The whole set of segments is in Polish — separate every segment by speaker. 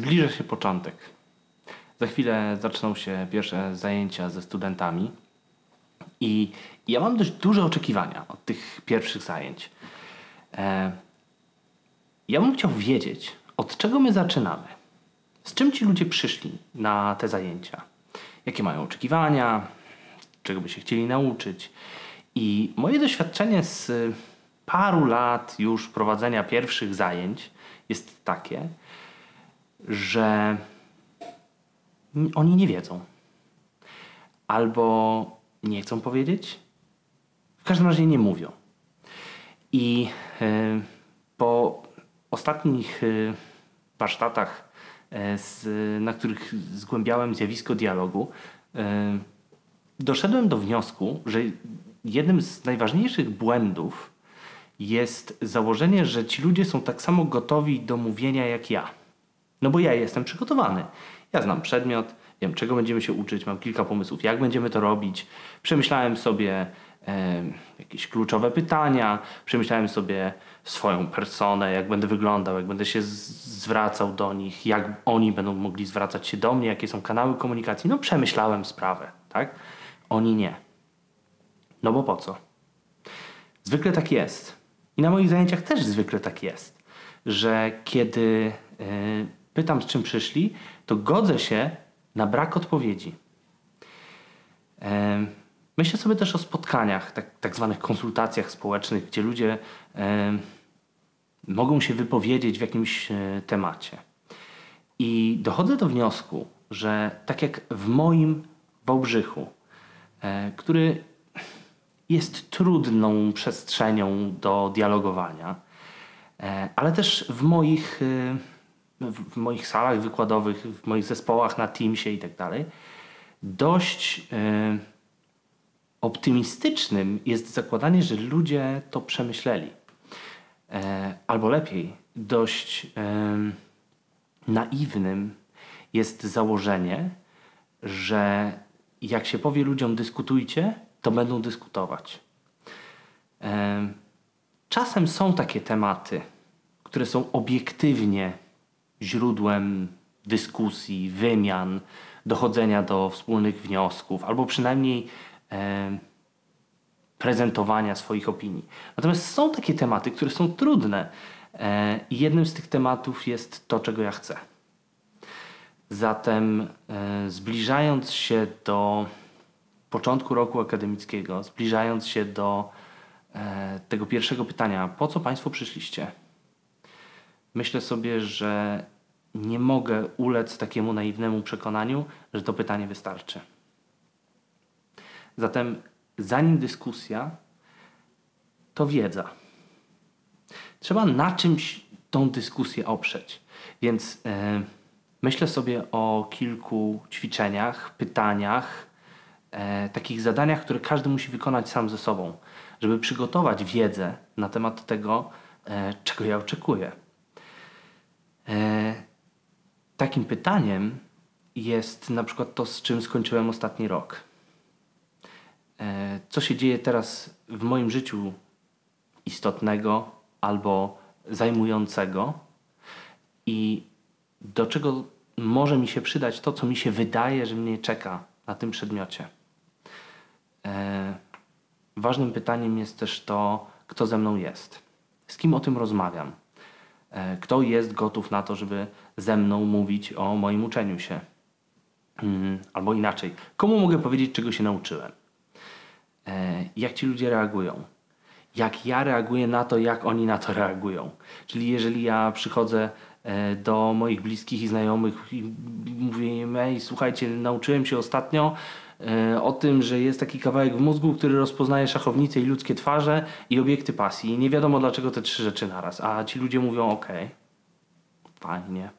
Speaker 1: Zbliża się początek. Za chwilę zaczną się pierwsze zajęcia ze studentami. I ja mam dość duże oczekiwania od tych pierwszych zajęć. E, ja bym chciał wiedzieć, od czego my zaczynamy. Z czym ci ludzie przyszli na te zajęcia? Jakie mają oczekiwania? Czego by się chcieli nauczyć? I moje doświadczenie z paru lat już prowadzenia pierwszych zajęć jest takie, że oni nie wiedzą. Albo nie chcą powiedzieć, w każdym razie nie mówią. I y, po ostatnich y, warsztatach, z, na których zgłębiałem zjawisko dialogu, doszedłem do wniosku, że jednym z najważniejszych błędów jest założenie, że ci ludzie są tak samo gotowi do mówienia jak ja. No bo ja jestem przygotowany. Ja znam przedmiot, wiem czego będziemy się uczyć, mam kilka pomysłów, jak będziemy to robić. Przemyślałem sobie e, jakieś kluczowe pytania, przemyślałem sobie swoją personę, jak będę wyglądał, jak będę się zwracał do nich, jak oni będą mogli zwracać się do mnie, jakie są kanały komunikacji. No przemyślałem sprawę, tak? Oni nie. No bo po co? Zwykle tak jest. I na moich zajęciach też zwykle tak jest, że kiedy yy, pytam, z czym przyszli, to godzę się na brak odpowiedzi. Myślę sobie też o spotkaniach, tak, tak zwanych konsultacjach społecznych, gdzie ludzie mogą się wypowiedzieć w jakimś temacie. I dochodzę do wniosku, że tak jak w moim Wałbrzychu, który jest trudną przestrzenią do dialogowania, e, ale też w moich, e, w moich salach wykładowych, w moich zespołach na Teamsie i tak dalej, dość e, optymistycznym jest zakładanie, że ludzie to przemyśleli. Albo lepiej, dość naiwnym jest założenie, że jak się powie ludziom dyskutujcie, to będą dyskutować. Czasem są takie tematy, które są obiektywnie źródłem dyskusji, wymian, dochodzenia do wspólnych wniosków, albo przynajmniej prezentowania swoich opinii. Natomiast są takie tematy, które są trudne e, i jednym z tych tematów jest to, czego ja chcę. Zatem e, zbliżając się do początku roku akademickiego, zbliżając się do e, tego pierwszego pytania, po co Państwo przyszliście? Myślę sobie, że nie mogę ulec takiemu naiwnemu przekonaniu, że to pytanie wystarczy. Zatem, zanim dyskusja, to wiedza. Trzeba na czymś tą dyskusję oprzeć. Więc e, myślę sobie o kilku ćwiczeniach, pytaniach, e, takich zadaniach, które każdy musi wykonać sam ze sobą, żeby przygotować wiedzę na temat tego, e, czego ja oczekuję. E, takim pytaniem jest na przykład to, z czym skończyłem ostatni rok. E, co się dzieje teraz w moim życiu istotnego albo zajmującego i do czego może mi się przydać to, co mi się wydaje, że mnie czeka na tym przedmiocie. E, ważnym pytaniem jest też to, kto ze mną jest. Z kim o tym rozmawiam? E, kto jest gotów na to, żeby ze mną mówić o moim uczeniu się? Mm, albo inaczej, komu mogę powiedzieć, czego się nauczyłem? E, jak ci ludzie reagują? Jak ja reaguję na to, jak oni na to reagują? Czyli jeżeli ja przychodzę do moich bliskich i znajomych i mówię im, ej, słuchajcie, nauczyłem się ostatnio, E, o tym, że jest taki kawałek w mózgu, który rozpoznaje szachownice i ludzkie twarze i obiekty pasji. Nie wiadomo dlaczego te trzy rzeczy naraz. A ci ludzie mówią ok, fajnie.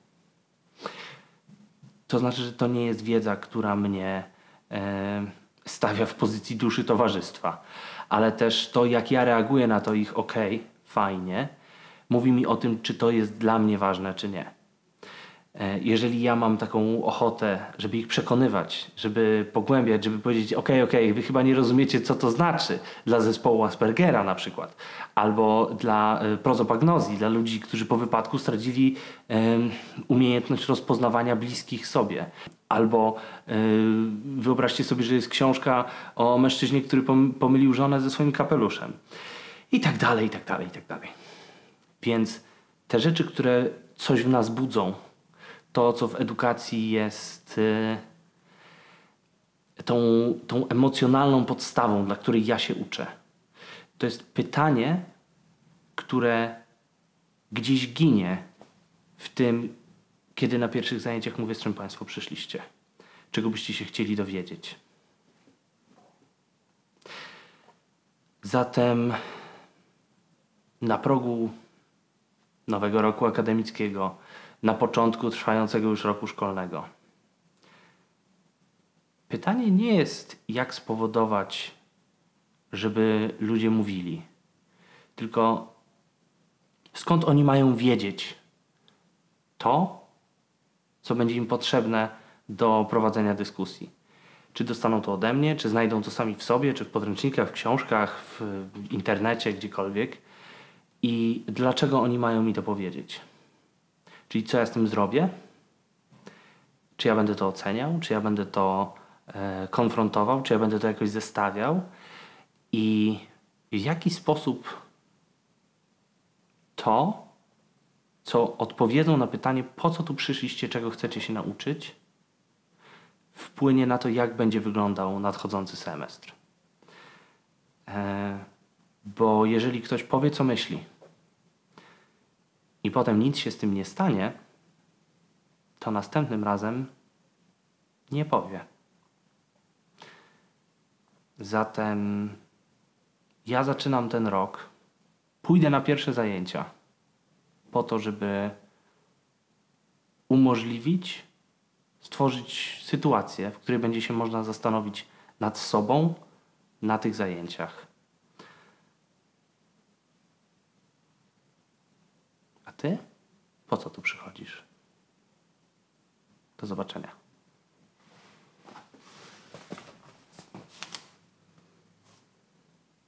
Speaker 1: To znaczy, że to nie jest wiedza, która mnie e, stawia w pozycji duszy towarzystwa. Ale też to, jak ja reaguję na to ich ok, fajnie, mówi mi o tym, czy to jest dla mnie ważne, czy nie. E, jeżeli ja mam taką ochotę, żeby ich przekonywać, żeby pogłębiać, żeby powiedzieć, ok, ok, wy chyba nie rozumiecie, co to znaczy dla zespołu Aspergera na przykład, albo dla e, prozopagnozji, dla ludzi, którzy po wypadku stracili um, umiejętność rozpoznawania bliskich sobie. Albo um, wyobraźcie sobie, że jest książka o mężczyźnie, który pomylił żonę ze swoim kapeluszem. I tak dalej, i tak dalej, i tak dalej. Więc te rzeczy, które coś w nas budzą, to, co w edukacji jest y, tą, tą emocjonalną podstawą, dla której ja się uczę. To jest pytanie, które gdzieś ginie w tym, kiedy na pierwszych zajęciach mówię, z czym Państwo przyszliście. Czego byście się chcieli dowiedzieć. Zatem na progu nowego roku akademickiego na początku trwającego już roku szkolnego. Pytanie nie jest, jak spowodować, żeby ludzie mówili, tylko skąd oni mają wiedzieć to, co będzie im potrzebne do prowadzenia dyskusji. Czy dostaną to ode mnie, czy znajdą to sami w sobie, czy w podręcznikach, w książkach, w internecie, gdziekolwiek. I dlaczego oni mają mi to powiedzieć? Czyli co ja z tym zrobię? Czy ja będę to oceniał? Czy ja będę to e, konfrontował? Czy ja będę to jakoś zestawiał? I w jaki sposób to, co odpowiedzą na pytanie, po co tu przyszliście, czego chcecie się nauczyć, wpłynie na to, jak będzie wyglądał nadchodzący semestr. E, bo jeżeli ktoś powie, co myśli, i potem nic się z tym nie stanie, to następnym razem nie powie. Zatem ja zaczynam ten rok, pójdę na pierwsze zajęcia po to, żeby umożliwić, stworzyć sytuację, w której będzie się można zastanowić nad sobą na tych zajęciach. Ty? Po co tu przychodzisz? Do zobaczenia.